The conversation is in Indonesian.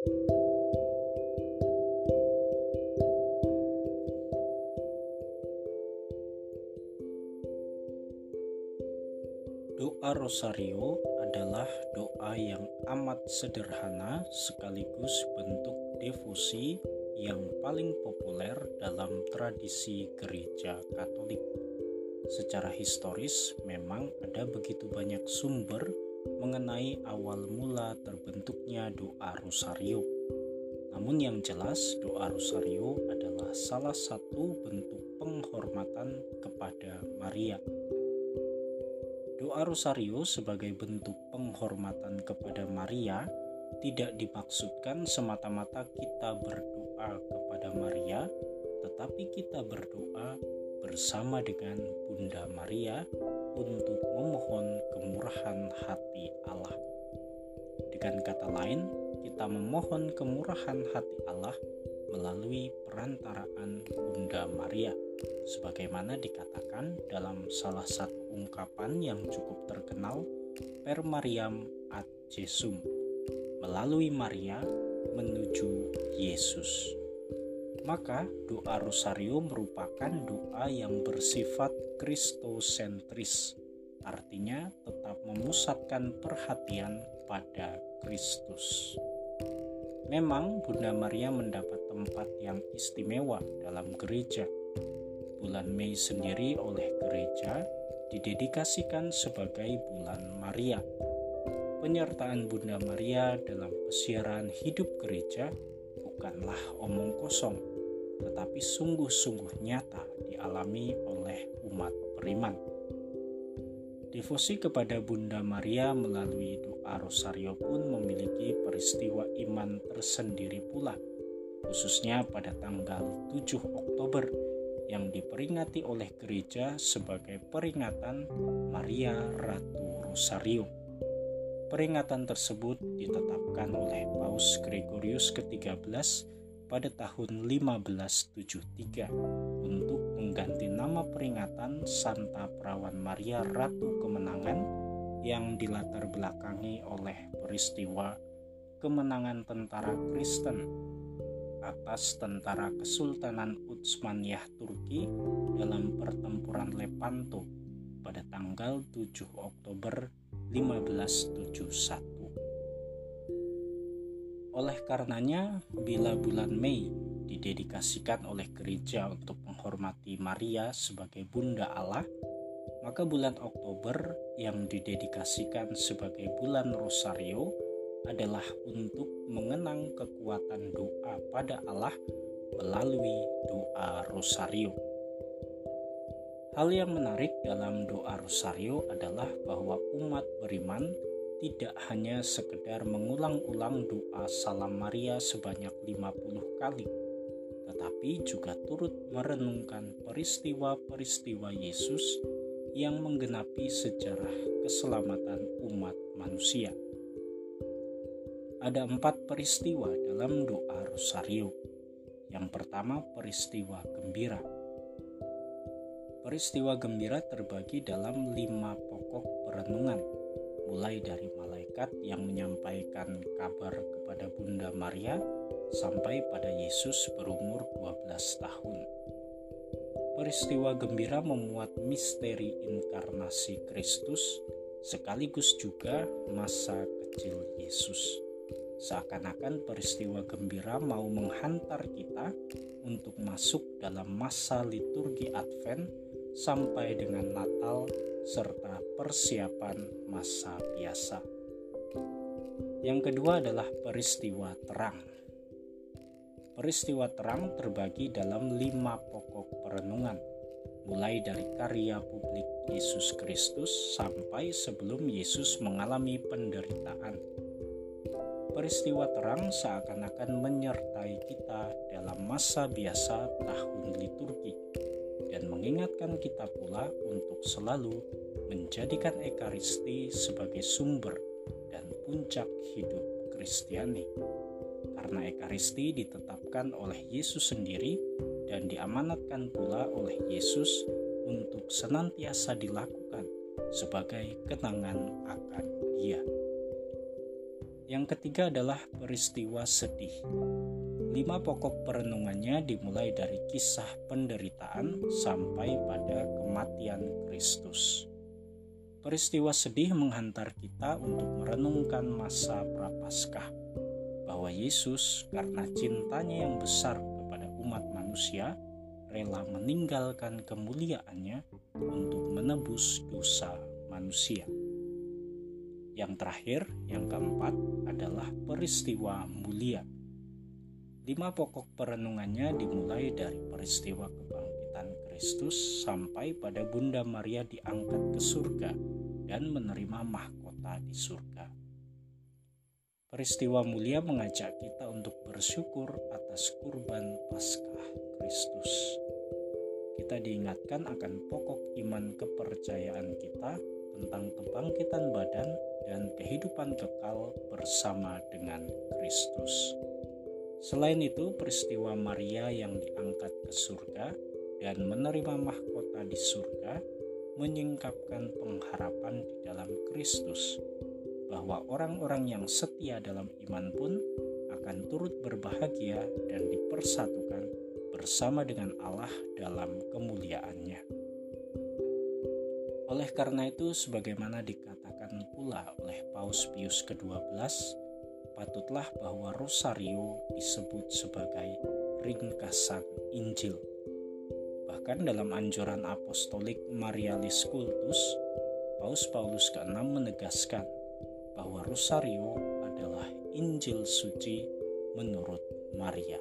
Doa Rosario adalah doa yang amat sederhana sekaligus bentuk devosi yang paling populer dalam tradisi gereja Katolik. Secara historis, memang ada begitu banyak sumber mengenai awal mula terbentuknya doa Rosario. Namun, yang jelas, doa Rosario adalah salah satu bentuk penghormatan kepada Maria Doa Rosario sebagai bentuk penghormatan kepada Maria tidak dimaksudkan semata-mata kita berdoa kepada Maria, tetapi kita berdoa bersama dengan Bunda Maria untuk memohon kemurahan hati Allah. Dengan kata lain, kita memohon kemurahan hati Allah melalui perantaraan Bunda Maria, sebagaimana dikatakan dalam salah satu ungkapan yang cukup terkenal Per Mariam ad Jesum melalui Maria menuju Yesus. Maka doa rosario merupakan doa yang bersifat kristosentris, artinya tetap memusatkan perhatian pada Kristus. Memang Bunda Maria mendapat tempat yang istimewa dalam gereja. Bulan Mei sendiri oleh gereja didedikasikan sebagai bulan Maria. Penyertaan Bunda Maria dalam pesiaran hidup gereja bukanlah omong kosong, tetapi sungguh-sungguh nyata dialami oleh umat beriman. Devosi kepada Bunda Maria melalui doa Rosario pun memiliki peristiwa iman tersendiri pula, khususnya pada tanggal 7 Oktober yang diperingati oleh gereja sebagai peringatan Maria Ratu Rosario. Peringatan tersebut ditetapkan oleh Paus Gregorius ke-13 pada tahun 1573 untuk mengganti nama peringatan Santa Perawan Maria Ratu Kemenangan yang dilatar belakangi oleh peristiwa kemenangan tentara Kristen atas tentara Kesultanan Utsmaniyah Turki dalam pertempuran Lepanto pada tanggal 7 Oktober 1571. Oleh karenanya, bila bulan Mei didedikasikan oleh gereja untuk menghormati Maria sebagai Bunda Allah, maka bulan Oktober yang didedikasikan sebagai bulan Rosario adalah untuk mengenang kekuatan doa pada Allah melalui doa rosario. Hal yang menarik dalam doa rosario adalah bahwa umat beriman tidak hanya sekedar mengulang-ulang doa salam Maria sebanyak 50 kali, tetapi juga turut merenungkan peristiwa-peristiwa Yesus yang menggenapi sejarah keselamatan umat manusia ada empat peristiwa dalam doa Rosario. Yang pertama, peristiwa gembira. Peristiwa gembira terbagi dalam lima pokok perenungan, mulai dari malaikat yang menyampaikan kabar kepada Bunda Maria sampai pada Yesus berumur 12 tahun. Peristiwa gembira memuat misteri inkarnasi Kristus sekaligus juga masa kecil Yesus. Seakan-akan peristiwa gembira mau menghantar kita untuk masuk dalam masa liturgi Advent sampai dengan Natal serta persiapan masa biasa. Yang kedua adalah peristiwa terang. Peristiwa terang terbagi dalam lima pokok perenungan, mulai dari karya publik Yesus Kristus sampai sebelum Yesus mengalami penderitaan peristiwa terang seakan-akan menyertai kita dalam masa biasa tahun liturgi dan mengingatkan kita pula untuk selalu menjadikan Ekaristi sebagai sumber dan puncak hidup Kristiani. Karena Ekaristi ditetapkan oleh Yesus sendiri dan diamanatkan pula oleh Yesus untuk senantiasa dilakukan sebagai kenangan akan Dia. Yang ketiga adalah peristiwa sedih. Lima pokok perenungannya dimulai dari kisah penderitaan sampai pada kematian Kristus. Peristiwa sedih menghantar kita untuk merenungkan masa prapaskah bahwa Yesus karena cintanya yang besar kepada umat manusia rela meninggalkan kemuliaannya untuk menebus dosa manusia. Yang terakhir, yang keempat adalah peristiwa mulia. Lima pokok perenungannya dimulai dari peristiwa kebangkitan Kristus sampai pada Bunda Maria diangkat ke surga dan menerima mahkota di surga. Peristiwa mulia mengajak kita untuk bersyukur atas kurban Paskah Kristus. Kita diingatkan akan pokok iman kepercayaan kita tentang kebangkitan badan dan kehidupan kekal bersama dengan Kristus. Selain itu, peristiwa Maria yang diangkat ke surga dan menerima mahkota di surga menyingkapkan pengharapan di dalam Kristus bahwa orang-orang yang setia dalam iman pun akan turut berbahagia dan dipersatukan bersama dengan Allah dalam kemuliaannya. Oleh karena itu, sebagaimana dikatakan pula oleh Paus Pius ke-12, patutlah bahwa Rosario disebut sebagai ringkasan Injil. Bahkan dalam anjuran apostolik Marialis Cultus, Paus Paulus ke-6 menegaskan bahwa Rosario adalah Injil suci menurut Maria.